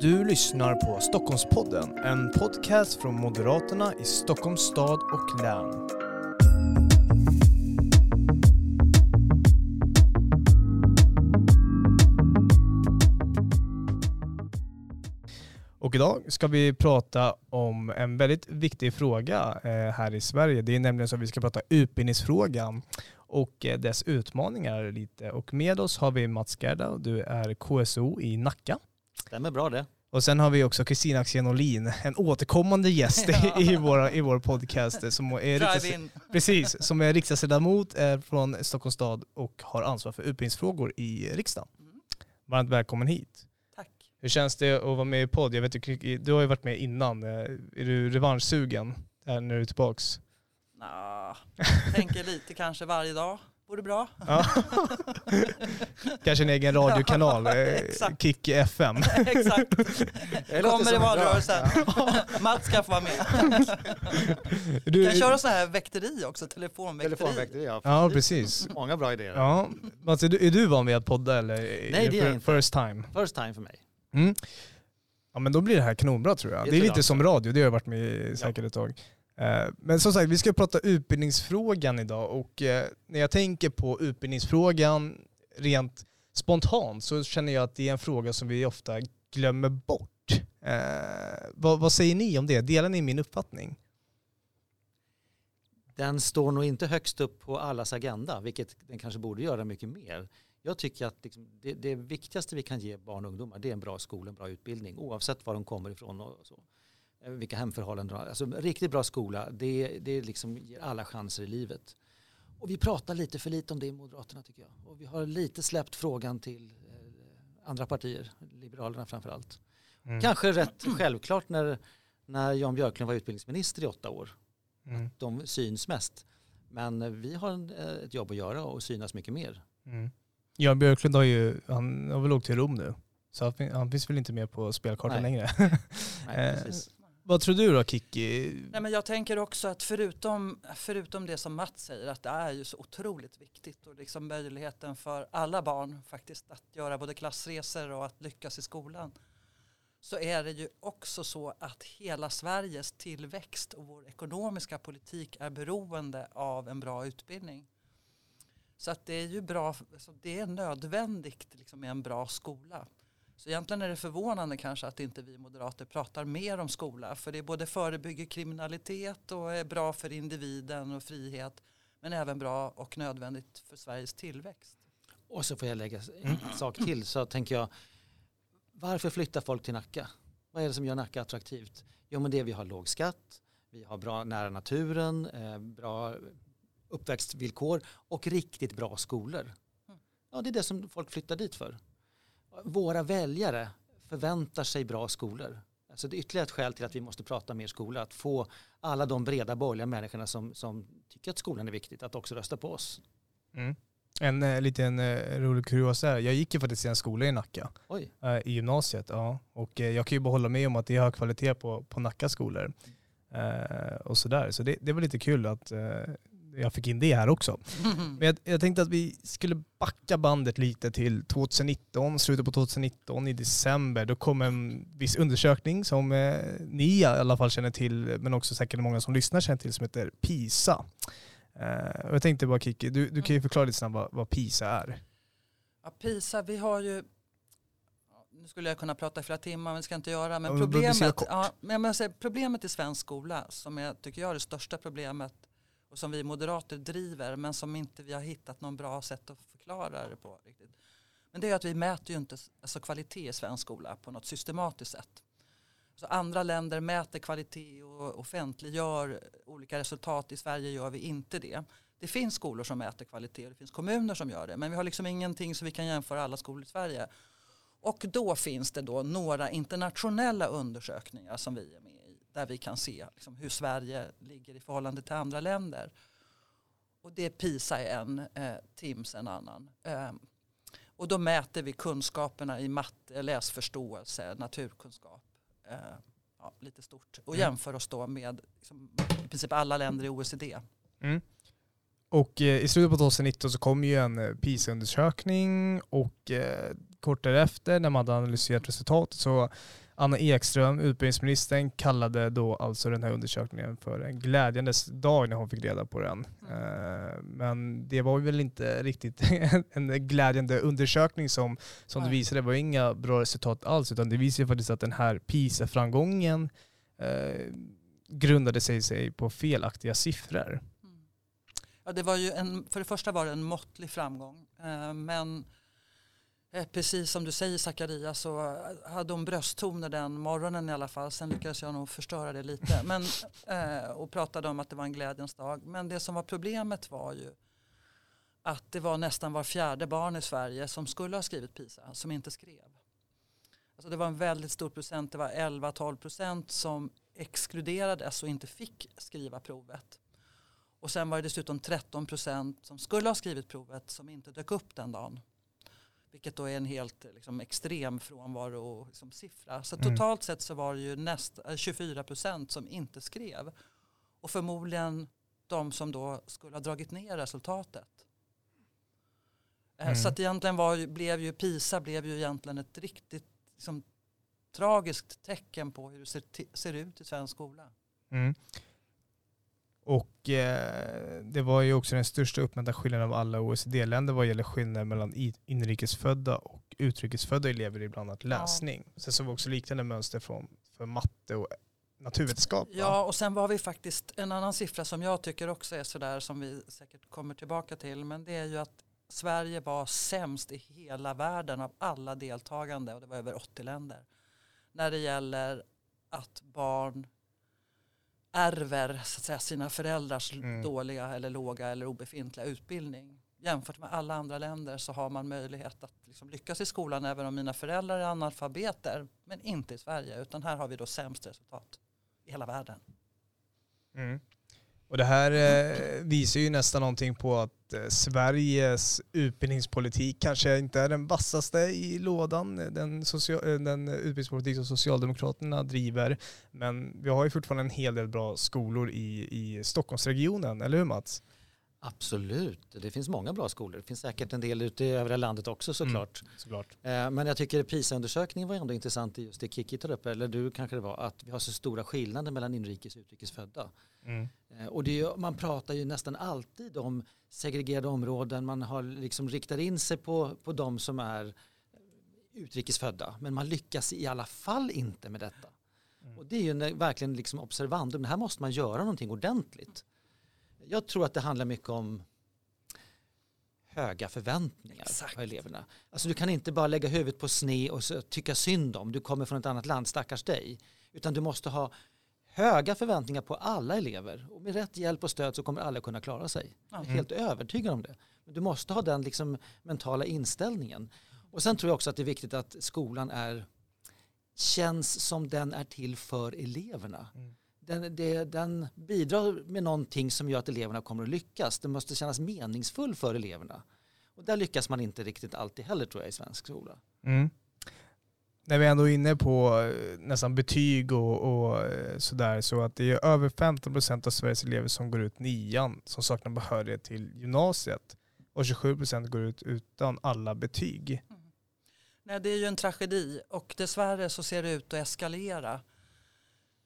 Du lyssnar på Stockholmspodden, en podcast från Moderaterna i Stockholms stad och län. Och idag ska vi prata om en väldigt viktig fråga eh, här i Sverige. Det är nämligen så att vi ska prata utbildningsfrågan och eh, dess utmaningar lite. Och med oss har vi Mats Gerda och du är KSO i Nacka. Stämmer bra det. Och sen har vi också Kristina Axén Olin, en återkommande gäst Ja. i, våra, i vår podcast. Som är, riksdags, precis, som är riksdagsledamot är från Stockholms stad och har ansvar för utbildningsfrågor i riksdagen. Mm. Varmt välkommen hit. Tack. Hur känns det att vara med i podd? Jag vet, du, du har ju varit med innan. Eh, Är du revanschsugen när du är tillbaks? Nå, tänker lite kanske varje dag. Vore bra. Ja. Kanske en egen radiokanal, Ja, eh. Kick FM. Exakt. Kommer i valrörelsen. Mats ska få vara med. Du, kan köra så här väkteri också, telefonväkteri. Telefonväkteri, ja. ja, precis. Många bra idéer. Ja. Mats, är du, är du van vid att podda eller? Nej, det är jag inte. First time. First time för mig. Mm. Ja men då blir det här kanonbra tror jag. Det Det, är lite jag som radio, det har jag varit med i säkert ett tag. Eh, men som sagt, vi ska prata utbildningsfrågan idag och eh, när jag tänker på utbildningsfrågan rent spontant så känner jag att det är en fråga som vi ofta glömmer bort. Eh, vad, vad säger ni om det? Delar ni min uppfattning? Den står nog inte högst upp på allas agenda, vilket den kanske borde göra mycket mer. Jag tycker att liksom det, det viktigaste vi kan ge barn och ungdomar det är en bra skola, en bra utbildning oavsett var de kommer ifrån och så. Eh, Vilka hemförhållanden de har. Alltså, riktigt bra skola, det, det liksom ger alla chanser i livet. Och vi pratar lite för lite om det i Moderaterna tycker jag. Och vi har lite släppt frågan till eh, andra partier, Liberalerna framför allt. Mm. Kanske rätt självklart när, när Jan Björklund var utbildningsminister i åtta år. Mm. De syns mest. Men eh, vi har en, ett jobb att göra och synas mycket mer. Mm. Jan Björklund har ju, han har väl åkt till Rom nu. Så han, fin- han finns väl inte med på spelkartan längre. Nej, precis vad tror du då Kiki? Nej, men jag tänker också att förutom, förutom det som Mats säger att det är ju så otroligt viktigt och liksom möjligheten för alla barn faktiskt att göra både klassresor och att lyckas i skolan så är det ju också så att hela Sveriges tillväxt och vår ekonomiska politik är beroende av en bra utbildning. Så att det är ju bra, det är nödvändigt liksom med en bra skola. Så egentligen är det förvånande kanske att inte vi moderater pratar mer om skola. För det både förebygger kriminalitet och är bra för individen och frihet. Men även bra och nödvändigt för Sveriges tillväxt. Och så får jag lägga en sak till. Så tänker jag, varför flyttar folk till Nacka? Vad är det som gör Nacka attraktivt? Jo men det är vi har låg skatt, vi har bra nära naturen, eh, bra uppväxtvillkor och riktigt bra skolor. Ja, det är det som folk flyttar dit för. Våra väljare förväntar sig bra skolor. Alltså det är ytterligare ett skäl till att vi måste prata mer skola. Att få alla de breda borgerliga människorna som, som tycker att skolan är viktigt att också rösta på oss. Mm. En eh, liten eh, rolig kuriosa jag gick ju faktiskt i en skola i Nacka, Oj, eh, i gymnasiet. Ja. Och eh, jag kan ju bara hålla med om att det är hög kvalitet på, på Nacka skolor. Eh, och sådär. Så det, det var lite kul att eh, jag fick in det här också. Men jag, jag tänkte att vi skulle backa bandet lite till 2019, slutet på 2019 i december. Då kom en viss undersökning som eh, ni i alla fall känner till, men också säkert många som lyssnar känner till, som heter PISA. Eh, och jag tänkte bara Kiki, du, du kan ju förklara lite snabbt vad, vad PISA är. Ja, PISA, vi har ju nu skulle jag kunna prata i flera timmar, men det ska jag inte göra. Men Ja, men problemet, ja, men jag säger, problemet i svensk skola, som jag tycker jag är det största problemet och som vi moderater driver, men som inte vi har hittat någon bra sätt att förklara det på. riktigt. Men det är att vi mäter ju inte alltså, kvalitet i svensk skola på något systematiskt sätt. Så andra länder mäter kvalitet och offentliggör olika resultat. I Sverige gör vi inte det. Det finns skolor som mäter kvalitet och det finns kommuner som gör det. Men vi har liksom ingenting så vi kan jämföra alla skolor i Sverige. Och då finns det då några internationella undersökningar som vi är med i. Där vi kan se liksom hur Sverige ligger i förhållande till andra länder. Och det är PISA är en, eh, TIMS en annan. Eh, och då mäter vi kunskaperna i matte, läsförståelse, naturkunskap. Eh, ja, lite stort. Och Mm. jämför oss då med liksom, i princip alla länder i OECD. Mm. Och eh, i slutet på 2019 så kom ju en eh, PISA-undersökning och eh, kort därefter när man hade analyserat resultatet så Anna Ekström, utbildningsministern, kallade då alltså den här undersökningen för en glädjandes dag när hon fick reda på den. Mm. Men det var väl inte riktigt en glädjande undersökning som, som det visade. Det var inga bra resultat alls utan det visade faktiskt att den här PISA-framgången eh, grundade sig, sig på felaktiga siffror. Mm. Ja, det var ju en, för det första var det en måttlig framgång. Eh, men Eh, precis som du säger Zakaria så hade hon brösttoner den morgonen i alla fall. Sen lyckades jag nog förstöra det lite. Men, eh, och pratade om att det var en glädjens dag. Men det som var problemet var ju att det var nästan var fjärde barn i Sverige som skulle ha skrivit PISA som inte skrev. Alltså det var en väldigt stor procent, det var 11-12 procent som exkluderades och inte fick skriva provet. Och sen var det dessutom 13 procent som skulle ha skrivit provet som inte dök upp den dagen. Vilket då är en helt liksom, extrem frånvaro liksom, siffra. Så mm. totalt sett så var det ju näst, 24 procent som inte skrev. Och förmodligen de som då skulle ha dragit ner resultatet. Eh, mm. Så att egentligen var, blev ju PISA blev ju egentligen ett riktigt liksom, tragiskt tecken på hur det ser, ser ut i svensk skola. Mm. Och eh, det var ju också den största uppmätta skillnaden av alla OECD-länder vad gäller skillnader mellan inrikesfödda och utrikesfödda elever i bland annat läsning. Ja. Sen så var också liknande mönster från, för matte och naturvetenskap. Ja, och sen var vi faktiskt en annan siffra som jag tycker också är sådär som vi säkert kommer tillbaka till. Men det är ju att Sverige var sämst i hela världen av alla deltagande och det var över 80 länder. När det gäller att barn ärver så att säga, sina föräldrars mm. dåliga eller låga eller obefintliga utbildning. Jämfört med alla andra länder så har man möjlighet att liksom lyckas i skolan även om mina föräldrar är analfabeter. Men inte i Sverige utan här har vi då sämst resultat i hela världen. Mm. Och det här eh, visar ju nästan någonting på att eh, Sveriges utbildningspolitik kanske inte är den vassaste i lådan, eh, den, social, eh, den utbildningspolitik som Socialdemokraterna driver. Men vi har ju fortfarande en hel del bra skolor i, i Stockholmsregionen, eller hur Mats? Absolut, det finns många bra skolor. Det finns säkert en del ute i övriga landet också såklart. Mm, såklart. Eh, men jag tycker PISA-undersökningen var ändå intressant i just det Kiki tar upp, eller du kanske det var, att vi har så stora skillnader mellan inrikes och utrikesfödda. Mm. Eh, och är, man pratar ju nästan alltid om segregerade områden, man har liksom riktat in sig på, på de som är utrikesfödda, men man lyckas i alla fall inte med detta. Mm. Och det är ju verkligen liksom observandum, här måste man göra någonting ordentligt jag tror att det handlar mycket om höga förväntningar Exakt. på eleverna. Alltså du kan inte bara lägga huvudet på sne och tycka synd om, du kommer från ett annat land, stackars dig. Utan du måste ha höga förväntningar på alla elever. Och med rätt hjälp och stöd så kommer alla kunna klara sig. Jag är mm. helt övertygad om det. Men du måste ha den liksom mentala inställningen. Och sen tror jag också att det är viktigt att skolan är, känns som den är till för eleverna. Mm den, det, den bidrar med någonting som gör att eleverna kommer att lyckas. Det måste kännas meningsfull för eleverna. Och där lyckas man inte riktigt alltid heller tror jag i svensk skola. Mm. När vi ändå är inne på eh, nästan betyg och, och eh, sådär så att det är över 15 procent av Sveriges elever som går ut nian som saknar behörighet till gymnasiet och 27 procent går ut utan alla betyg. Mm. Nej, det är ju en tragedi och dessvärre så ser det ut att eskalera.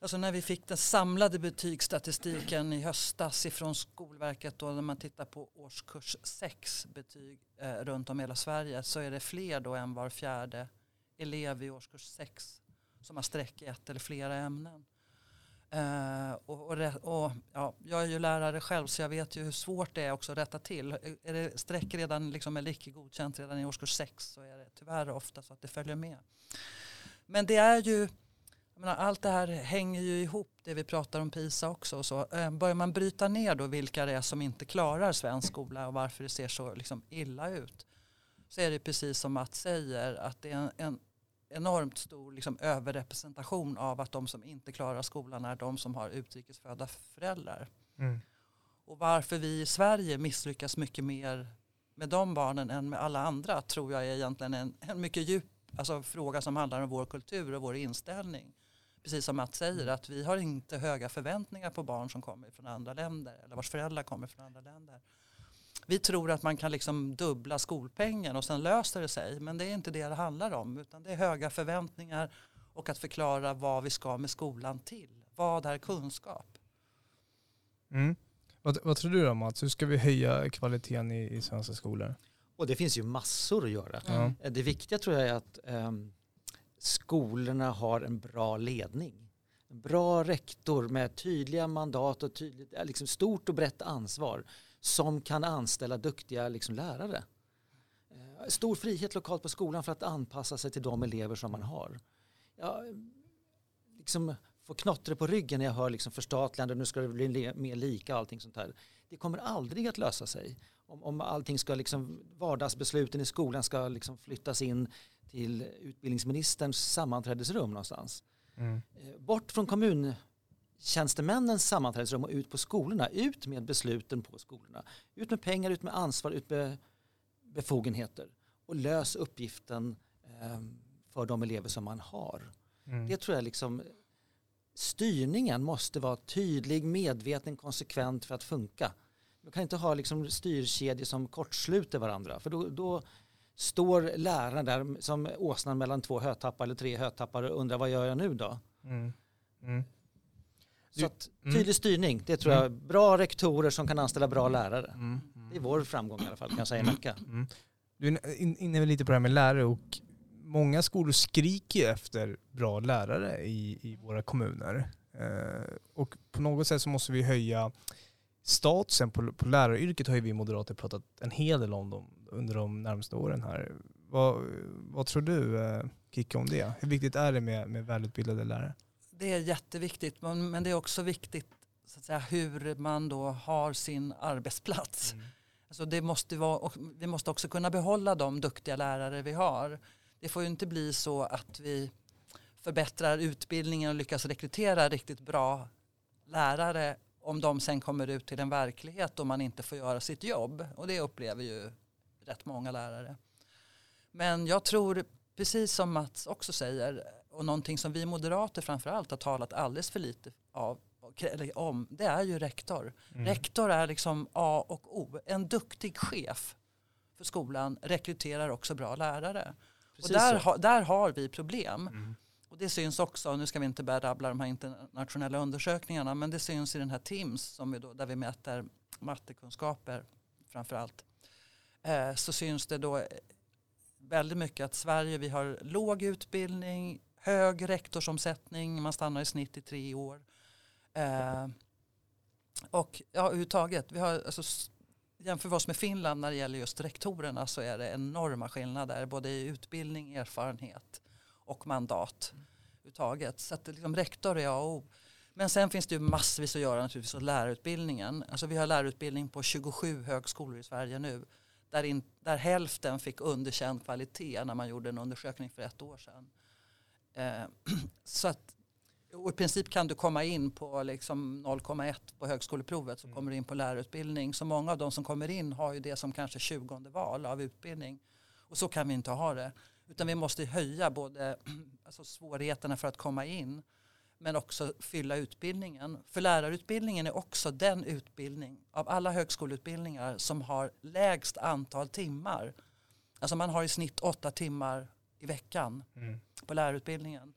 Alltså när vi fick den samlade betygsstatistiken i höstas ifrån Skolverket då när man tittar på årskurs 6 betyg eh, runt om i hela Sverige så är det fler då än var fjärde elev i årskurs 6 som har streck i ett eller flera ämnen. Eh, och, och, och, ja, jag är ju lärare själv så jag vet ju hur svårt det är också att rätta till. Eh, är det streck redan liksom, eller icke godkänt redan i årskurs 6 så är det tyvärr ofta så att det följer med. Men det är ju menar, allt det här hänger ju ihop, det vi pratar om PISA också. Och så. Eh, börjar man bryta ner då vilka det är som inte klarar svensk skola och varför det ser så liksom illa ut. Så är det precis som Mats säger att det är en, en enormt stor liksom, överrepresentation av att de som inte klarar skolan är de som har utrikesfödda föräldrar. Mm. Och varför vi i Sverige misslyckas mycket mer med de barnen än med alla andra tror jag är egentligen en, en mycket djup alltså, fråga som handlar om vår kultur och vår inställning precis som Mats säger, att vi har inte höga förväntningar på barn som kommer från andra länder eller vars föräldrar kommer från andra länder. Vi tror att man kan liksom dubbla skolpengen och sen löser det sig, men det är inte det det handlar om, utan det är höga förväntningar och att förklara vad vi ska med skolan till. Vad är kunskap? Mm. Vad, vad tror du då Mats? Hur ska vi höja kvaliteten i, i svenska skolor? Och det finns ju massor att göra. Mm. Det viktiga tror jag är att um, skolorna har en bra ledning. En bra rektor med tydliga mandat och tydligt, eh, liksom stort och brett ansvar som kan anställa duktiga liksom, lärare. Eh, stor frihet lokalt på skolan för att anpassa sig till de elever som man har. Jag liksom får knottre på ryggen när jag hör liksom förstatligande, nu ska det bli mer lika och allting sånt här. Det kommer aldrig att lösa sig. Om, om allting ska liksom, vardagsbesluten i skolan ska liksom flyttas in till utbildningsministerns sammanträdesrum någonstans. Mm. Eh, Bort från kommuntjänstemännens sammanträdesrum och ut på skolorna. Ut med besluten på skolorna. Ut med pengar, ut med ansvar, ut med befogenheter. Och lös uppgiften eh, för de elever som man har. Mm. Det tror jag liksom styrningen måste vara tydlig, medveten, konsekvent för att funka. Man kan inte ha liksom styrkedjor som kortsluter varandra för då, då står lärarna där som åsnan mellan två hötappar eller tre hötappar och undrar vad gör jag nu då? Mm. Mm. Så att, mm. tydlig styrning, det tror jag. Bra rektorer som kan anställa bra lärare. Mm. Det är vår framgång i alla fall kan jag säga i Nacka. Mm. Du är in- inne lite på det här med lärare och många skolor skriker ju efter bra lärare i, i våra kommuner. Eh, och på något sätt så måste vi höja statusen på, på läraryrket har ju vi moderater pratat en hel del om dem under de närmaste åren här. Vad, vad tror du eh, Kicke om det? Hur viktigt är det med, med välutbildade lärare? Det är jätteviktigt men, men det är också viktigt så att säga, hur man då har sin arbetsplats. Alltså det måste vara, och vi måste också kunna behålla de duktiga lärare vi har. Det får ju inte bli så att vi förbättrar utbildningen och lyckas rekrytera riktigt bra lärare om de sen kommer ut till en verklighet och man inte får göra sitt jobb. Och det upplever ju rätt många lärare. Men jag tror, precis som Mats också säger, och någonting som vi moderater framförallt har talat alldeles för lite av, om, det är ju rektor. Mm. Rektor är liksom A och O. En duktig chef för skolan rekryterar också bra lärare. Precis och där, ha, där har vi problem. Mm. Och det syns också, nu ska vi inte börja rabbla de här internationella undersökningarna, men det syns i den här TIMS som vi då, där vi mäter mattekunskaper framför allt. Eh, så syns det då eh, väldigt mycket att Sverige, vi har låg utbildning, hög rektorsomsättning, man stannar i snitt i tre år. Eh, och ja, överhuvudtaget, vi har, alltså, jämför vi oss med Finland när det gäller just rektorerna så är det enorma skillnader både i utbildning, erfarenhet och mandat överhuvudtaget. Så att liksom, rektor är A och O. Men sen finns det ju massvis att göra naturligtvis åt lärarutbildningen. Alltså vi har lärarutbildning på 27 högskolor i Sverige nu. Där, in, där hälften fick underkänd kvalitet när man gjorde en undersökning för ett år sedan. Eh, så att, och I princip kan du komma in på liksom 0,1 på högskoleprovet så kommer du in på lärarutbildning. Så många av de som kommer in har ju det som kanske 20 val av utbildning. Och så kan vi inte ha det. Utan vi måste höja både alltså svårigheterna för att komma in men också fylla utbildningen. För lärarutbildningen är också den utbildning av alla högskoleutbildningar som har lägst antal timmar. Alltså man har i snitt åtta timmar i veckan Mm. på lärarutbildningen.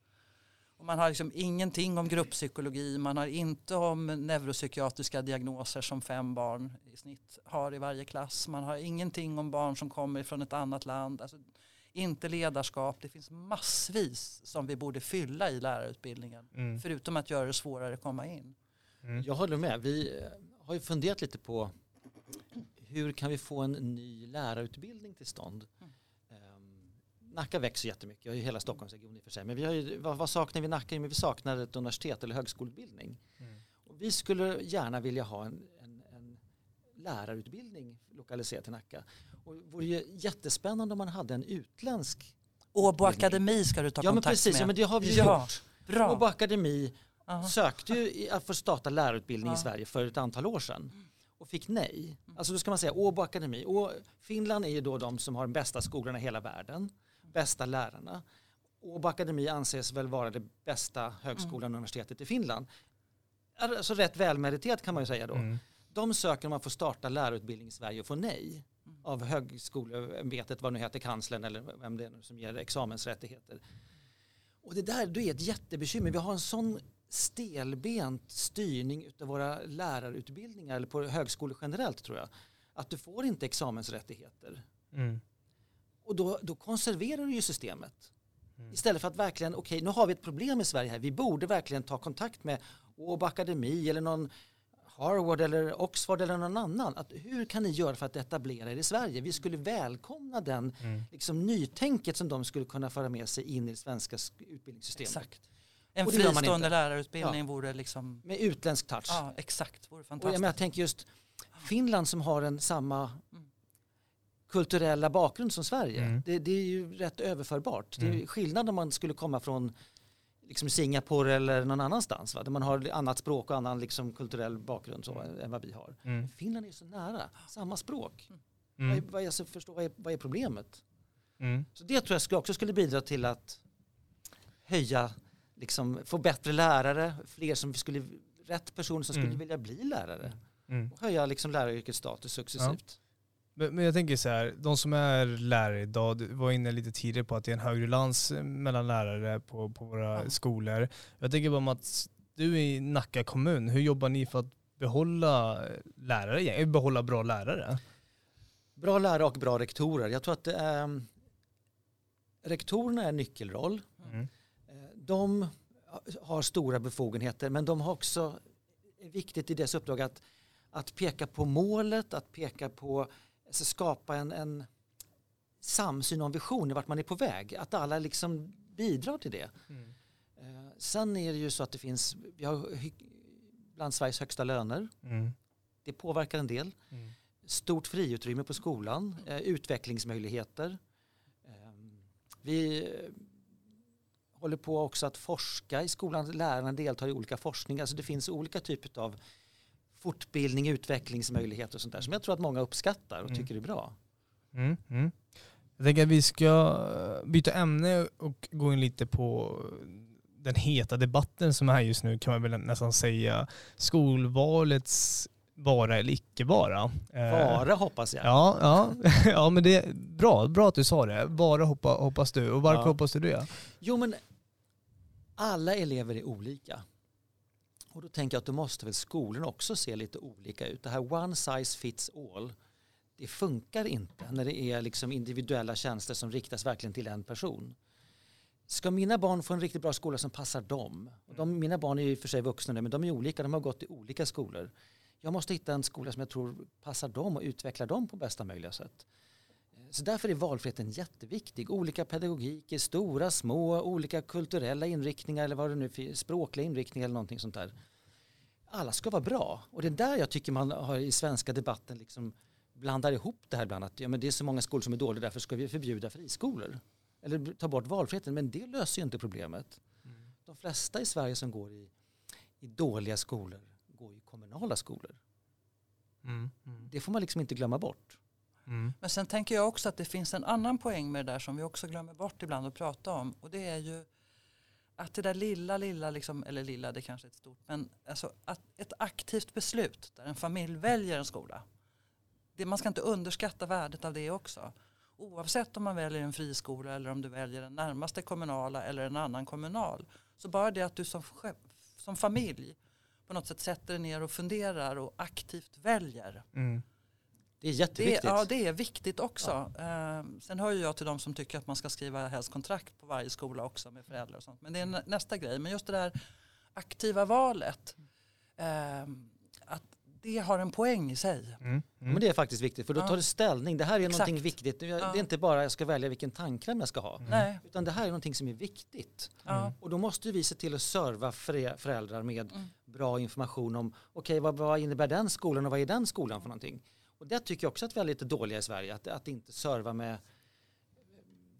Och man har liksom ingenting om grupppsykologi, man har inte om neuropsykiatriska diagnoser som fem barn i snitt har i varje klass. Man har ingenting om barn som kommer från ett annat land. Alltså, inte ledarskap, det finns massvis som vi borde fylla i lärarutbildningen. Mm. Förutom att göra det svårare att komma in. Mm. Jag håller med. Vi eh, har ju funderat lite på hur kan vi få en ny lärarutbildning till stånd? Mm. Ehm, Nacka växer jättemycket, och hela Stockholmsregionen i och för sig. Men vi har ju, vad, vad saknar vi i Nacka? Men vi saknar ett universitet eller högskoleutbildning. Mm. Och vi skulle gärna vilja ha en, en, en lärarutbildning lokaliserad till Nacka. Och det vore ju jättespännande om man hade en utländsk Åbo. Akademi ska du ta Ja men kontakt precis, med. ja, men det har vi Ja, gjort. Bra. Åbo Akademi Aha. sökte ju i- att få starta lärarutbildning i Ja. Sverige för ett antal år sedan och fick nej. Alltså då ska man säga Åbo Akademi. Och Finland är ju då de som har de bästa skolorna i hela världen, bästa lärarna. Åbo Akademi anses väl vara det bästa högskolan och universitetet i Finland. Alltså rätt välmeriterat kan man ju säga då. Mm. De söker om att få starta lärarutbildning i Sverige och får nej av högskoleämbetet, vad nu heter, kanslern eller vem det är nu som ger examensrättigheter. Och det där det är ett jättebekymmer. Vi har en sån stelbent styrning av våra lärarutbildningar eller på högskolor generellt tror jag. Att du får inte examensrättigheter. Mm. Och då, då konserverar du ju systemet. Mm. Istället för att verkligen, okej nu har vi ett problem i Sverige här. Vi borde verkligen ta kontakt med Åbo Akademi eller någon Harvard eller Oxford eller någon annan. Att hur kan ni göra för att etablera er i Sverige? Vi skulle välkomna den Mm. liksom, nytänket som de skulle kunna föra med sig in i det svenska sk- utbildningssystemet. Exakt. En fristående lärarutbildning vore liksom, Med utländsk touch. ja exakt, vore Och jag, fantastiskt. menar, jag tänker just Finland som har en samma Mm. kulturella bakgrund som Sverige. Mm. Det, det är ju rätt överförbart. Det är Mm. skillnad om man skulle komma från liksom Singapore eller någon annanstans va? där man har annat språk och annan liksom kulturell bakgrund så, än vad vi har. Mm. Finland är så nära, samma språk. Vad, är, Mm. vad, är, så förstå, vad, är, vad är problemet? Mm. Så det tror jag skulle- också skulle bidra till att höja, liksom, få bättre lärare, fler som skulle, rätt personer som skulle Mm. vilja bli lärare. Mm. Och höja liksom läraryrkets status successivt. Men, men jag tänker så här, de som är lärare idag, du var inne lite tidigare på att det är en högre lans mellan lärare på, på våra Ja. skolor. Jag tänker bara att du är i Nacka kommun, hur jobbar ni för att behålla lärare, igen? behålla bra lärare? Bra lärare och bra rektorer. Jag tror att är, rektorerna är en nyckelroll. Mm. Eh, De har stora befogenheter men de har också är viktigt i deras uppdrag att, att peka på målet, att peka på, alltså skapa en, en samsyn och en vision i vart man är på väg. Att alla liksom bidrar till det. Mm. Eh, Sen är det ju så att det finns, vi har bland Sveriges högsta löner. Mm. Det påverkar en del. Mm. Stort friutrymme på skolan, eh, utvecklingsmöjligheter. Eh, Vi eh, håller på också att forska i skolan. Lärarna deltar i olika forskning. Alltså det finns olika typer av fortbildning, utvecklingsmöjligheter och sånt där som jag tror att många uppskattar och Mm. tycker är bra. Mm. Mm. Jag tänker att vi ska byta ämne och gå in lite på den heta debatten som är just nu kan man väl nästan säga. Skolvalets vara eller icke vara. Eh, Vara hoppas jag. Ja, ja. ja men det är bra, bra att du sa det. Vara hoppa, hoppas du. Och varför Ja. hoppas du det? Jo men alla elever är olika. Och då tänker jag att då måste väl skolorna också se lite olika ut. Det här one size fits all, det funkar inte när det är liksom individuella tjänster som riktas verkligen till en person. Ska mina barn få en riktigt bra skola som passar dem? Och de, mina barn är ju för sig vuxna nu men de är olika, de har gått i olika skolor. Jag måste hitta en skola som jag tror passar dem och utvecklar dem på bästa möjliga sätt. Så därför är valfriheten jätteviktig. Olika pedagogiker, stora, små, olika kulturella inriktningar eller vad det nu är, språkliga inriktningar eller någonting sånt där. Alla ska vara bra. Och det är där jag tycker man har i svenska debatten liksom blandar ihop det här ibland. Att ja, men det är så många skolor som är dåliga, därför ska vi förbjuda friskolor. Eller ta bort valfriheten. Men det löser ju inte problemet. De flesta i Sverige som går i, i dåliga skolor går i kommunala skolor. Mm. Mm. Det får man liksom inte glömma bort. Mm. Men sen tänker jag också att det finns en annan poäng med det där som vi också glömmer bort ibland att prata om. Och det är ju att det där lilla, lilla, liksom, eller lilla det kanske är ett stort, men alltså att ett aktivt beslut där en familj väljer en skola. Det, man ska inte underskatta värdet av det också. Oavsett om man väljer en friskola eller om du väljer den närmaste kommunala eller en annan kommunal. Så bara det att du som, som familj på något sätt sätter dig ner och funderar och aktivt väljer. Mm. Det är Det, jätteviktigt. ja, det är viktigt också. Ehm, sen hör ju jag till de som tycker att man ska skriva helst kontrakt på varje skola också med föräldrar och sånt. Men det är nä- nästa grej. Men just det där aktiva valet. ehm, att det har en poäng i sig. Mm. Men Mm. det är faktiskt viktigt för då Ja. tar du ställning. Det här är någonting Exakt. viktigt. Det är Ja. inte bara jag ska välja vilken tandkräm jag ska ha. Nej. Utan det här är någonting som är viktigt. Ja. Och då måste vi se till att serva förä- föräldrar med Mm. bra information om okej vad, vad innebär den skolan och vad är den skolan för någonting. Och det tycker jag också att vi är lite dåliga i Sverige. Att, att inte serva med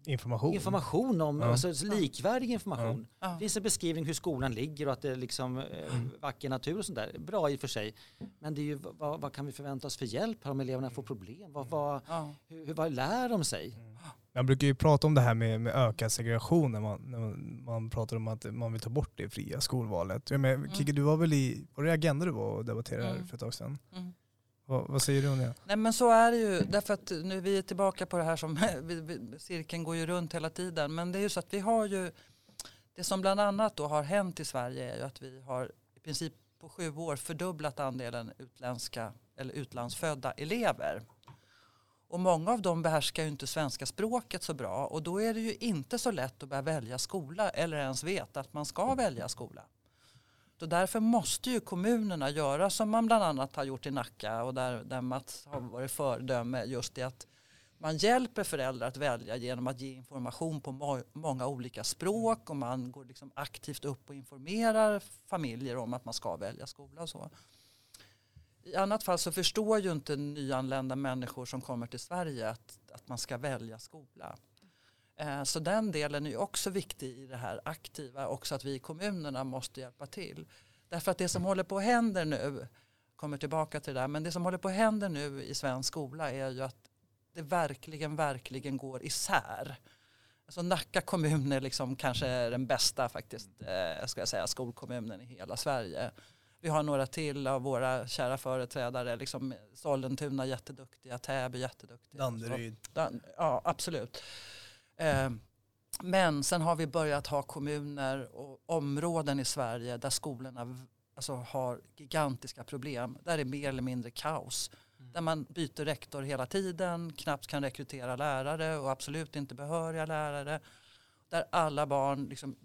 Information. information om, Ja. alltså likvärdig information. Ja. Det finns en beskrivning hur skolan ligger och att det är liksom eh, vacker natur och sånt där. Bra i och för sig. Men det är ju vad, vad kan vi förvänta oss för hjälp här om eleverna får problem? Vad, vad, Ja. hur, vad lär de sig? Man brukar ju prata om det här med, med ökad segregation när man, när man- pratar om att man vill ta bort det fria skolvalet. Jag men, Kikki, du var väl i, var det Agenda du var och debatterade Mm. för ett tag sedan? Vad, vad säger du om det? Nej men så är det ju. Därför att nu är tillbaka på det här som vi- vi- cirkeln går ju runt hela tiden. Men det är ju så att vi har ju Det som bland annat då har hänt i Sverige är ju att vi har i princip på sju år fördubblat andelen utländska eller utlandsfödda elever. Och många av dem behärskar ju inte svenska språket så bra och då är det ju inte så lätt att börja välja skola eller ens veta att man ska välja skola. Så därför måste ju kommunerna göra som man bland annat har gjort i Nacka och där, där Mats har varit föredöme just i att man hjälper föräldrar att välja genom att ge information på må många olika språk och man går liksom aktivt upp och informerar familjer om att man ska välja skola och så. I annat fall så förstår ju inte nyanlända människor som kommer till Sverige att, att man ska välja skola. Eh, så den delen är också viktig i det här aktiva, också att vi i kommunerna måste hjälpa till. Därför att det som håller på att hända nu, kommer tillbaka till det där, men det som håller på att hända nu i svensk skola är ju att det verkligen, verkligen går isär. Alltså Nacka kommun är liksom kanske den bästa faktiskt, eh, ska jag säga, skolkommunen i hela Sverige. Vi har några till av våra kära företrädare, liksom Sollentuna jätteduktiga, Täby jätteduktiga. Danderyd. Ja, absolut. Eh, men sen har vi börjat ha kommuner och områden i Sverige där skolorna alltså, har gigantiska problem. Där är mer eller mindre kaos. Mm. Där man byter rektor hela tiden, knappt kan rekrytera lärare och absolut inte behöriga lärare. Där alla barn liksom,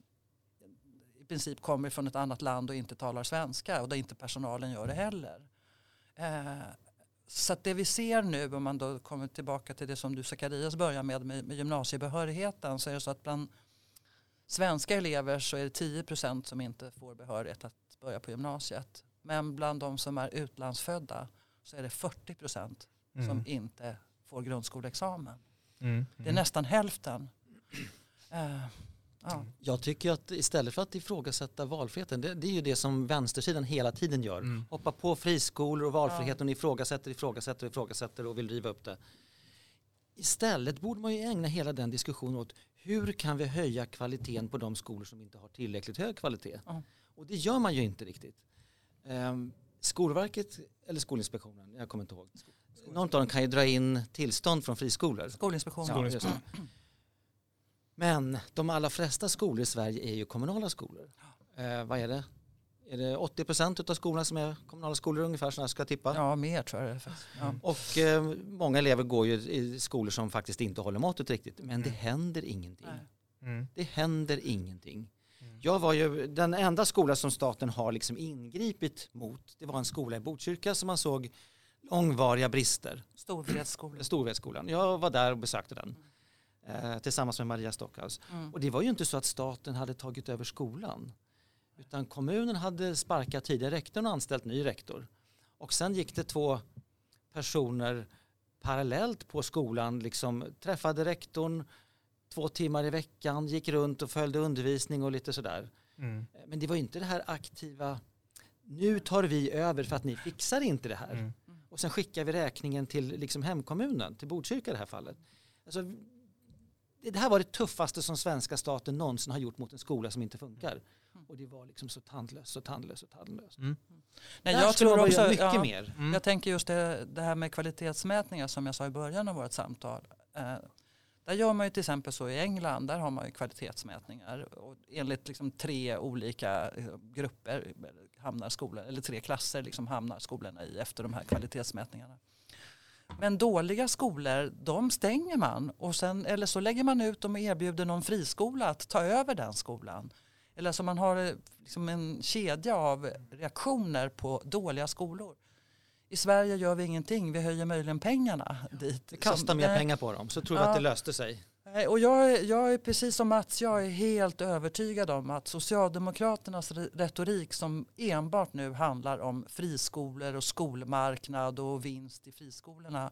i princip kommer från ett annat land och inte talar svenska och där inte personalen gör det heller. Eh, så det vi ser nu, om man då kommer tillbaka till det som du Zacharias börjar med, med, med gymnasiebehörigheten, så är det så att bland svenska elever så är det 10 procent som inte får behörighet att börja på gymnasiet. Men bland de som är utlandsfödda så är det 40 procent mm. som inte får grundskoleexamen. Mm. Mm. Det är nästan hälften. Uh, Ja. Jag tycker att istället för att ifrågasätta valfriheten, det, det är ju det som vänstersidan hela tiden gör. Mm. Hoppa på friskolor och valfriheten och ifrågasätter, ifrågasätter, ifrågasätter och vill riva upp det. Istället borde man ju ägna hela den diskussionen åt hur kan vi höja kvaliteten på de skolor som inte har tillräckligt hög kvalitet. Ja. Och det gör man ju inte riktigt. Um, Skolverket eller Skolinspektionen, jag kommer inte ihåg. Någon av dem kan ju dra in tillstånd från friskolor. Skolinspektionen. Ja, men de allra flesta skolor i Sverige är ju kommunala skolor. Eh, vad är det? Är det 80 procent av skolorna som är kommunala skolor ungefär som jag ska tippa? Ja, mer tror jag. Ja. Och eh, många elever går ju i skolor som faktiskt inte håller måttet riktigt. Men mm. det händer ingenting. Mm. Det händer ingenting. Mm. Jag var ju den enda skola som staten har liksom ingripit mot. Det var en skola i Botkyrka som man såg långvariga brister. Storvredsskolan. Storvredsskolan. Jag var där och besökte den. Eh, tillsammans med Maria Stockhaus. Mm. Och det var ju inte så att staten hade tagit över skolan. Utan kommunen hade sparkat tidigare rektorn och anställt ny rektor. Och sen gick det två personer parallellt på skolan, liksom träffade rektorn två timmar i veckan, gick runt och följde undervisning och lite sådär. Mm. Men det var inte det här aktiva, nu tar vi över för att ni fixar inte det här. Mm. Och sen skickar vi räkningen till liksom hemkommunen, till Botkyrka i det här fallet. Alltså, det här var det tuffaste som svenska staten någonsin har gjort mot en skola som inte funkar. Mm. Och det var liksom så tandlöst, så tandlöst, så tandlöst. Mm. Nej, jag tror också, mycket ja, mer. Mm. Jag tänker just det, det, här med kvalitetsmätningar som jag sa i början av vårt samtal. Eh, där gör man ju till exempel så i England, där har man ju kvalitetsmätningar. Och enligt liksom tre olika eh, grupper hamnar skolan, eller tre klasser liksom hamnar skolorna i efter de här kvalitetsmätningarna. Men dåliga skolor, de stänger man. Och sen, eller så lägger man ut dem och erbjuder någon friskola att ta över den skolan. Eller så man har eh, liksom en kedja av reaktioner på dåliga skolor. I Sverige gör vi ingenting, vi höjer möjligen pengarna dit. Vi kastar mer pengar på dem så tror vi ja, att det löste sig. Och jag, jag är precis som Mats, jag är helt övertygad om att Socialdemokraternas retorik som enbart nu handlar om friskolor och skolmarknad och vinst i friskolorna.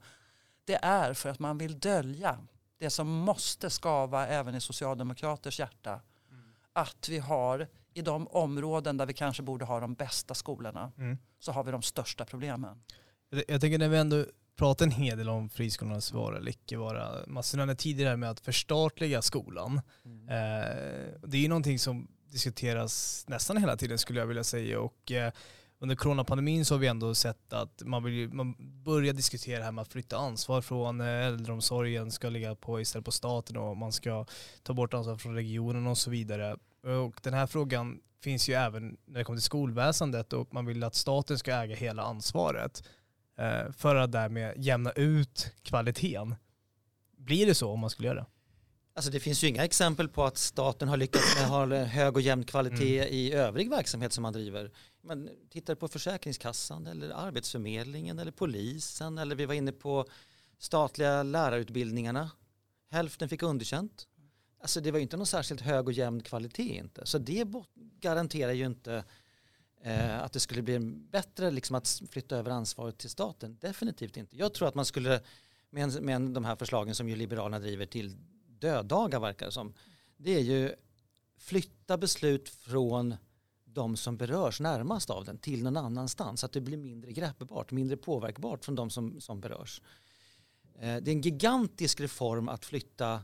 Det är för att man vill dölja det som måste skava även i Socialdemokraters hjärta. Mm. Att vi har i de områden där vi kanske borde ha de bästa skolorna mm. så har vi de största problemen. Jag, jag tänker när vi ändå pratat en hel del om friskolornas vara eller icke vara. Mats nämnde tidigare med att förstatliga skolan. Mm. Eh, det är ju någonting som diskuteras nästan hela tiden skulle jag vilja säga. Och, eh, under coronapandemin så har vi ändå sett att man, vill, man börjar diskutera det här med att flytta ansvar från eh, äldreomsorgen ska ligga på istället på staten och man ska ta bort ansvar från regionen och så vidare. Och den här frågan finns ju även när det kommer till skolväsendet och man vill att staten ska äga hela ansvaret för att därmed jämna ut kvaliteten. Blir det så om man skulle göra det? Alltså det finns ju inga exempel på att staten har lyckats med ha hög och jämn kvalitet mm. i övrig verksamhet som man driver. Man tittar på Försäkringskassan eller Arbetsförmedlingen eller polisen eller vi var inne på statliga lärarutbildningarna. Hälften fick underkänt. Alltså det var ju inte någon särskilt hög och jämn kvalitet inte. Så det garanterar ju inte eh, att det skulle bli bättre liksom att flytta över ansvaret till staten. Definitivt inte. Jag tror att man skulle med, med de här förslagen som ju Liberalerna driver till döddagar verkar det som. Det är ju flytta beslut från de som berörs närmast av den till någon annanstans. Så att det blir mindre greppbart, mindre påverkbart från de som, som berörs. Eh, det är en gigantisk reform att flytta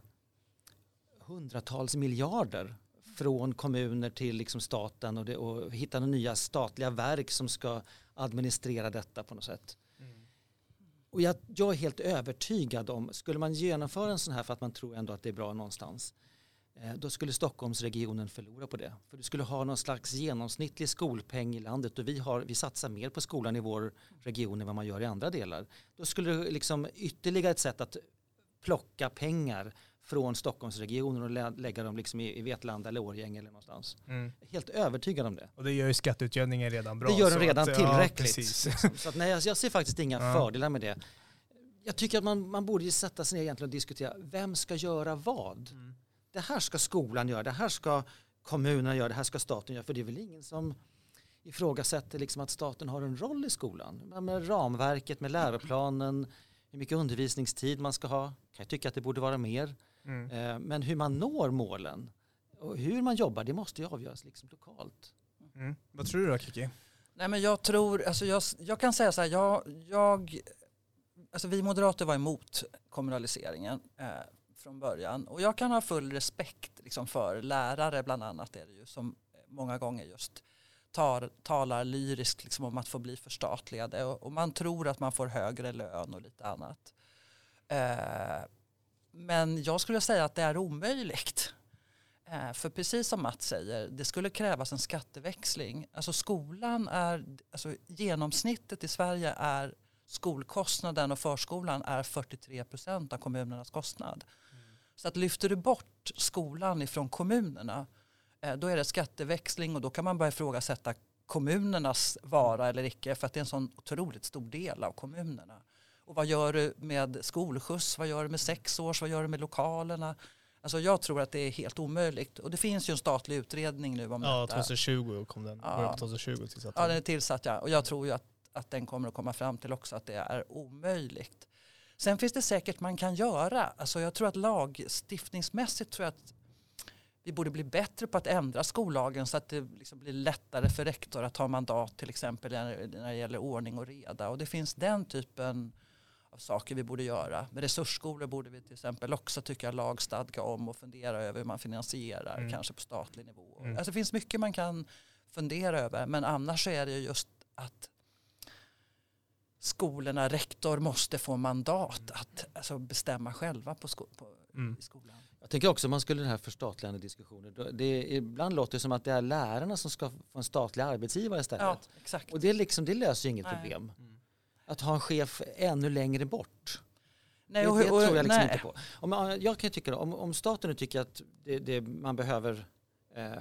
hundratals miljarder från kommuner till liksom staten och, det, och hitta nya statliga verk som ska administrera detta på något sätt. Mm. Och jag, jag, är helt övertygad om, skulle man genomföra en sån här för att man tror ändå att det är bra någonstans, eh, då skulle Stockholmsregionen förlora på det. För du skulle ha någon slags genomsnittlig skolpeng i landet och vi, har, vi satsar mer på skolan i vår region än vad man gör i andra delar. Då skulle det liksom ytterligare ett sätt att plocka pengar från Stockholmsregionen och lägga dem liksom i, Vetlanda eller Årjäng eller någonstans. Mm. Helt övertygad om det. Och det gör ju skatteutjämningen redan bra. Det gör den redan att, tillräckligt. Ja, så att, nej, jag, ser faktiskt inga ja. fördelar med det. Jag tycker att man, man borde sätta sig ner egentligen och diskutera vem ska göra vad. Mm. Det här ska skolan göra, det här ska kommunerna göra, det här ska staten göra. För det är väl ingen som ifrågasätter liksom att staten har en roll i skolan. Med ramverket, med läroplanen, hur mycket undervisningstid man ska ha. Kan jag tycka att det borde vara mer. Mm. Eh, men hur man når målen och hur man jobbar, det måste ju avgöras liksom lokalt. Mm. Vad tror du då Kiki? Nej men jag tror, alltså jag, jag kan säga så här, jag, jag, alltså vi moderater var emot kommunaliseringen eh, från början och jag kan ha full respekt liksom, för lärare bland annat är det ju som många gånger just tar, talar lyriskt liksom, om att få bli förstatligade och, och, man tror att man får högre lön och lite annat. Eh, men jag skulle säga att det är omöjligt. Eh, för precis som Mats säger, det skulle krävas en skatteväxling. Alltså skolan är, alltså genomsnittet i Sverige är skolkostnaden och förskolan är 43 procent av kommunernas kostnad. Mm. Så att lyfter du bort skolan ifrån kommunerna eh, då är det skatteväxling och då kan man börja ifrågasätta kommunernas vara eller icke för att det är en sån otroligt stor del av kommunerna. Och vad gör du med skolskjuts? Vad gör du med sex års? Vad gör du med lokalerna? Alltså jag tror att det är helt omöjligt. Och det finns ju en statlig utredning nu om ja, detta. Ja, 2020 kom den. Ja, 2020 tillsatt ja den är tillsatt ja. Och jag tror ju att, att den kommer att komma fram till också att det är omöjligt. Sen finns det säkert man kan göra. Alltså jag tror att lagstiftningsmässigt tror jag att vi borde bli bättre på att ändra skollagen så att det liksom blir lättare för rektor att ha mandat till exempel när det gäller ordning och reda. Och det finns den typen av saker vi borde göra. Med resursskolor borde vi till exempel också tycka lagstadga om och fundera över hur man finansierar, mm. kanske på statlig nivå. Mm. Alltså det finns mycket man kan fundera över, men annars är det just att skolorna, rektor måste få mandat mm. att alltså, bestämma själva på, sko på mm. i skolan. Jag tänker också om man skulle den här förstatligande diskussionen. Det ibland låter det som att det är lärarna som ska få en statlig arbetsgivare istället. Ja, exakt. Och det, liksom, det löser ju inget Nej. problem. Mm att ha en chef ännu längre bort. Nej, och, det, det tror jag liksom nej. inte på. Om, jag kan tycka om, om staten nu tycker att det, det, man behöver eh,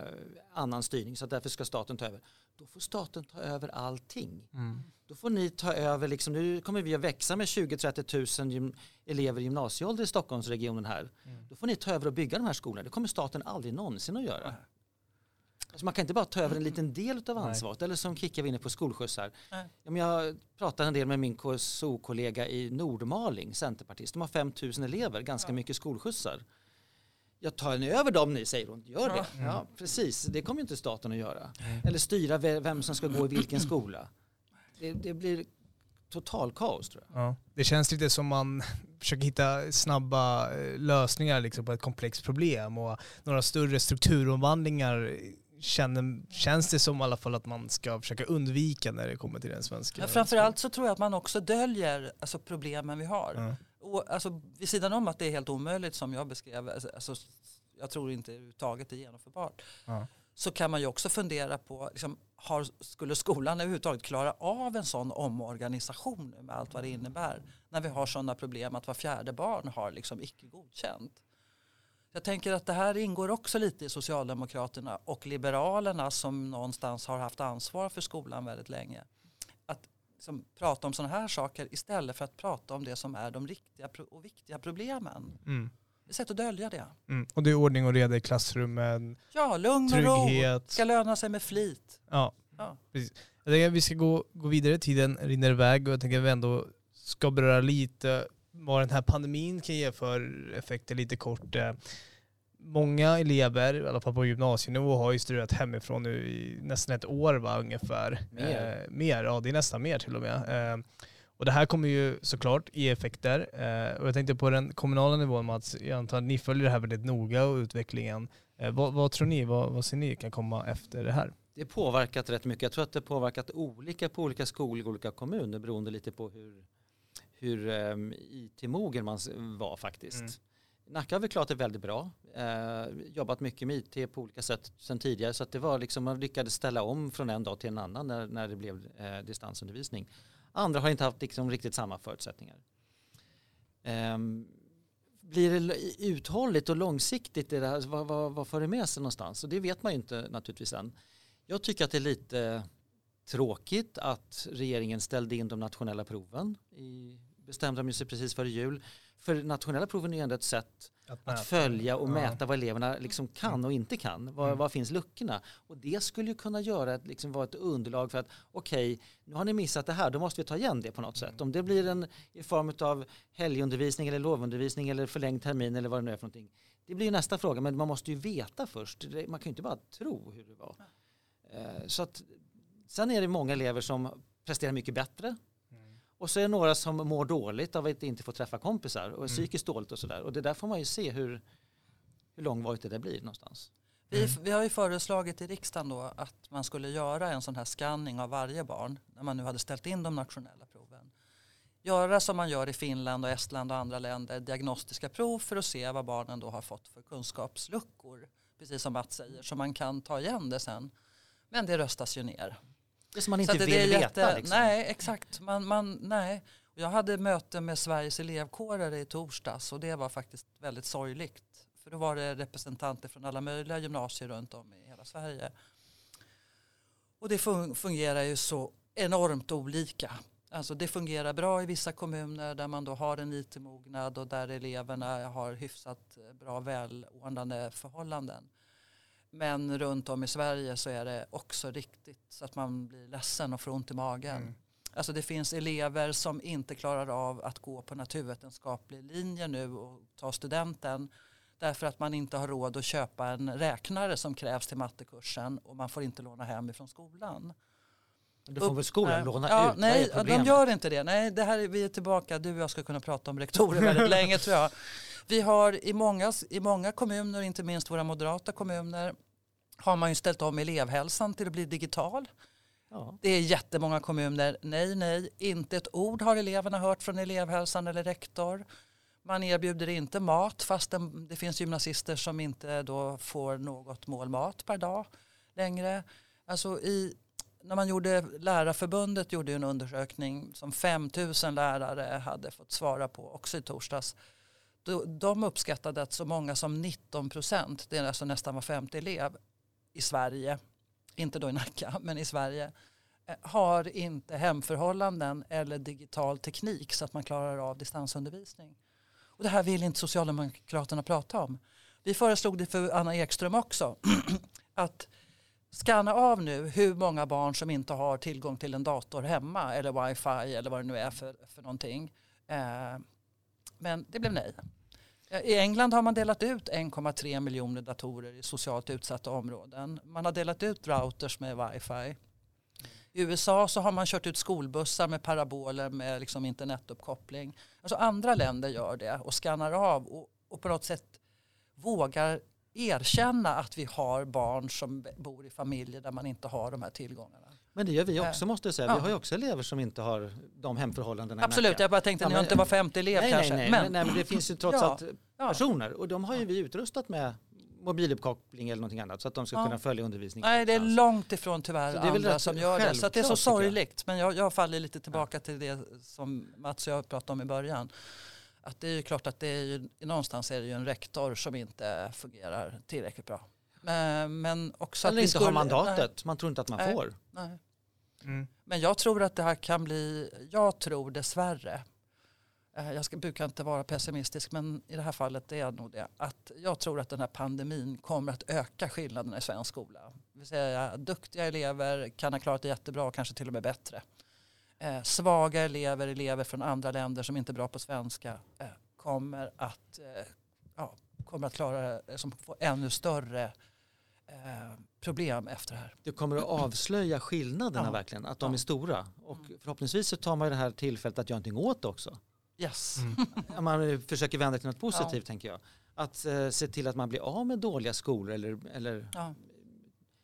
annan styrning så därför ska staten ta över. Då får staten ta över allting. Mm. Då får ni ta över, liksom, nu kommer vi att växa med 20-30 000 elever i gymnasieålder i Stockholmsregionen här. Mm. Då får ni ta över och bygga de här skolorna. Det kommer staten aldrig någonsin att göra. Alltså man kan inte bara ta över en liten del av ansvaret. Eller som Kicka var inne på skolskjutsar. Nej. Jag pratade en del med min KSO-kollega i Nordmaling, centerpartist. De har 5 000 elever, ganska ja. mycket skolskjutsar. Jag tar ni över dem ni, säger hon. Gör det. Ja. ja. precis, det kommer inte staten att göra. Nej. Eller styra vem som ska gå i vilken skola. Det, det blir total kaos tror jag. Ja. Det känns lite som man försöker hitta snabba eh, lösningar liksom på ett komplext problem och några större strukturomvandlingar känner, känns det som i alla fall att man ska försöka undvika när det kommer till den svenska. Ja, framförallt så tror jag att man också döljer alltså, problemen vi har. Ja. Och, alltså, vid sidan om att det är helt omöjligt som jag beskrev, alltså, alltså jag tror inte överhuvudtaget det är genomförbart. Ja. Så kan man ju också fundera på, liksom, har, skulle skolan överhuvudtaget klara av en sån omorganisation med allt vad det innebär? När vi har sådana problem att var fjärde barn har liksom icke godkänt. Jag tänker att det här ingår också lite i Socialdemokraterna och Liberalerna som någonstans har haft ansvar för skolan väldigt länge. Att liksom prata om sådana här saker istället för att prata om det som är de riktiga och viktiga problemen. Mm. Det är ett sätt att dölja det. Mm. Och det är ordning och reda i klassrummen, Ja, lugn och ro. trygghet. Ska löna sig med flit. Ja, Ja. precis. Jag tänker att vi ska gå, gå vidare, tiden rinner iväg och jag tänker att vi ändå ska beröra lite vad den här pandemin kan ge för effekter lite kort. Eh, Många elever, i alla fall på gymnasienivå, har ju studerat hemifrån nu i nästan ett år va, ungefär. Mer. Eh, mer, ja det är nästan mer till och med. Eh, och det här kommer ju såklart ge effekter. Eh, och jag tänkte på den kommunala nivån Mats, jag antar att ni följer det här väldigt noga och utvecklingen. Eh, vad, vad tror ni, vad, vad ser ni kan komma efter det här? Det påverkat rätt mycket. Jag tror att det har påverkat olika på olika skolor och olika kommuner beroende lite på hur, hur um, IT-mogen man var faktiskt. Mm. Nacka har väl klarat det väldigt bra. Eh, jobbat mycket med IT på olika sätt sedan tidigare så att det var liksom, man lyckades ställa om från en dag till en annan när, när det blev eh, distansundervisning. Andra har inte haft liksom, riktigt samma förutsättningar. Ehm, blir det uthålligt och långsiktigt? Det där, vad, vad, vad för det med sig någonstans? Och det vet man ju inte naturligtvis än. Jag tycker att det är lite tråkigt att regeringen ställde in de nationella proven. I, bestämde de sig precis före jul. För nationella proven är ju ändå ett sätt att följa och Ja. mäta vad eleverna liksom kan och inte kan. Var, Mm. var finns luckorna? Och det skulle ju kunna göra ett, liksom, vara ett underlag för att okej, nu har ni missat det här, då måste vi ta igen det på något sätt. Om det blir en i form av helgundervisning eller lovundervisning eller förlängd termin eller vad det nu är för någonting. Det blir ju nästa fråga, men man måste ju veta först. Man kan ju inte bara tro hur det var. Eh, Så att, sen är det många elever som presterar mycket bättre Mm. Och så är det några som mår dåligt av att inte få träffa kompisar och är Mm. psykiskt dåligt och sådär. Och det där får man ju se hur, hur långvarigt det där blir någonstans. Vi, vi har ju föreslagit i riksdagen då att man skulle göra en sån här scanning av varje barn när man nu hade ställt in de nationella proven. Göra som man gör i Finland och Estland och andra länder, diagnostiska prov för att se vad barnen då har fått för kunskapsluckor. Precis som Mats säger, så man kan ta igen det sen. Men det röstas ju ner. Det som man inte vill är veta. jätte- Liksom. Nej, exakt. Man, man, nej. Jag hade möte med Sveriges elevkårer i torsdags och det var faktiskt väldigt sorgligt. För då var det representanter från alla möjliga gymnasier runt om i hela Sverige. Och det fun- fungerar ju så enormt olika. Alltså det fungerar bra i vissa kommuner där man då har en IT-mognad och där eleverna har hyfsat bra välordnade förhållanden. Men runt om i Sverige så är det också riktigt så att man blir ledsen och får ont i magen. Mm. Alltså det finns elever som inte klarar av att gå på naturvetenskaplig linje nu och ta studenten därför att man inte har råd att köpa en räknare som krävs till mattekursen och man får inte låna hem ifrån skolan. Då får väl skolan Nej. låna ja, ut. Nej, de gör inte det. Nej, det här är, vi är tillbaka. Du och jag ska kunna prata om rektorer väldigt länge tror jag. Vi har i många, i många kommuner, inte minst våra moderata kommuner, har man ju ställt om elevhälsan till att bli digital. Ja. Det är jättemånga kommuner, nej, nej, inte ett ord har eleverna hört från elevhälsan eller rektor. Man erbjuder inte mat fast det, finns gymnasister som inte då får något mål mat per dag längre. Alltså i, när man gjorde, Lärarförbundet gjorde en undersökning som 5000 lärare hade fått svara på också i torsdags. De uppskattade att så många som 19 procent, det är alltså nästan var femte elev i Sverige, inte då i Nacka, men i Sverige, eh, har inte hemförhållanden eller digital teknik så att man klarar av distansundervisning. Och det här vill inte Socialdemokraterna prata om. Vi föreslog det för Anna Ekström också. att skanna av nu hur många barn som inte har tillgång till en dator hemma eller wifi eller vad det nu är för, för någonting. Eh, men det blev nej. I England har man delat ut 1,3 miljoner datorer i socialt utsatta områden. Man har delat ut routers med wifi. I USA så har man kört ut skolbussar med paraboler med liksom internetuppkoppling. Alltså andra länder gör det och skannar av och, och på något sätt vågar erkänna att vi har barn som bor i familjer där man inte har de här tillgångarna. Men det gör vi också måste jag säga. Ja. Vi har ju också elever som inte har de hemförhållandena. Absolut, jag bara tänkte Ja, att ni har inte var femte elev nej, kanske. Nej, nej, men, nej, men det finns ju trots Ja, allt ja. personer och de har ju vi utrustat med mobiluppkoppling eller någonting annat så att de ska Ja. kunna följa undervisningen. Nej, det är långt ifrån tyvärr Så det är väl andra som gör det. Så det är så sorgligt. Men jag, jag faller lite tillbaka till det som Mats och jag pratade om i början. Att det är ju klart att det är ju, någonstans är det ju en rektor som inte fungerar tillräckligt bra. Men, men också Eller att inte har skulle- mandatet, man tror inte att man Nej. får. Nej. Mm. Men jag tror att det här kan bli, jag tror dessvärre, eh, jag ska, brukar inte vara pessimistisk men i det här fallet är jag nog det, att jag tror att den här pandemin kommer att öka skillnaderna i svensk skola. Det vill säga duktiga elever kan ha klarat det jättebra och kanske till och med bättre. Eh, svaga elever, elever från andra länder som inte är bra på svenska eh, kommer att, eh, ja, kommer att klara det som får ännu större problem efter det här. Det kommer att avslöja skillnaderna Ja. verkligen, att de Ja. är stora. Och förhoppningsvis så tar man ju det här tillfället att göra någonting åt det också. Yes. Mm. Man eh, försöker vända till något positivt tänker jag. Att eh, se till att man blir av med dåliga skolor eller, eller Ja.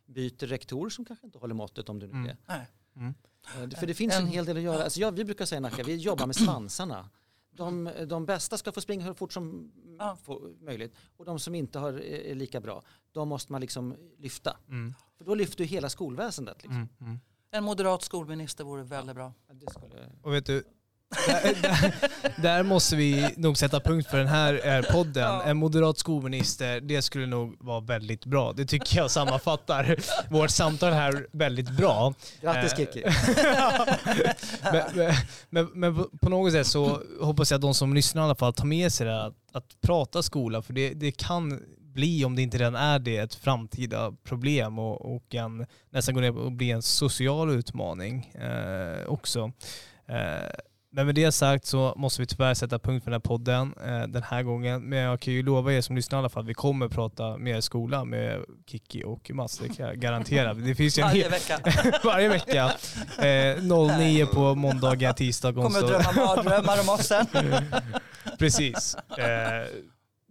byter rektor som kanske inte håller måttet om det nu Mm. är. Nej. Mm. Eh, det- För det finns en En- hel del att göra. Alltså jag, vi brukar säga i Nacka, vi jobbar med svansarna. De, de bästa ska få springa hur fort som Ja. möjligt. Och de som inte har, är lika bra, de måste man liksom lyfta. Mm. För då lyfter du hela skolväsendet. Liksom. Mm. Mm. En moderat skolminister vore väldigt bra. Det skulle, Och vet du, där, där, där måste vi nog sätta punkt för den här eh, podden. Ja. En moderat skolminister, det skulle nog vara väldigt bra. Det tycker jag sammanfattar vårt samtal här väldigt bra. grattis Eh, Kiki. men, men, men, men på- något sätt så hoppas jag att de som lyssnar i alla fall tar med sig det att, att prata skola, för det, det kan bli, om det inte redan är det, ett framtida problem och, och en, nästan gå ner och bli en social utmaning eh, också. Eh, men med det sagt så måste vi tyvärr sätta punkt för den här podden eh, den här gången. Men jag kan ju lova er som lyssnar i alla fall, vi kommer prata mer skola med Kiki och Mats, det kan jag garantera. Det finns ju en Varje vecka. varje vecka. Eh, 09 på måndagar, tisdag, Kommer att onsdag. drömma mardrömmar om oss sen. Precis. Eh,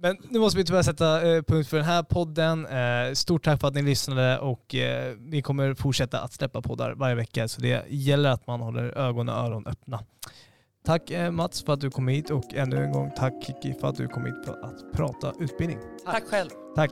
men nu måste vi tyvärr sätta eh, punkt för den här podden. Eh, stort tack för att ni lyssnade och eh, vi kommer fortsätta att släppa poddar varje vecka så det gäller att man håller ögon och öron öppna. Tack eh, Mats för att du kom hit och ännu en gång tack Kiki för att du kom hit för att prata utbildning. Tack, tack själv. Tack.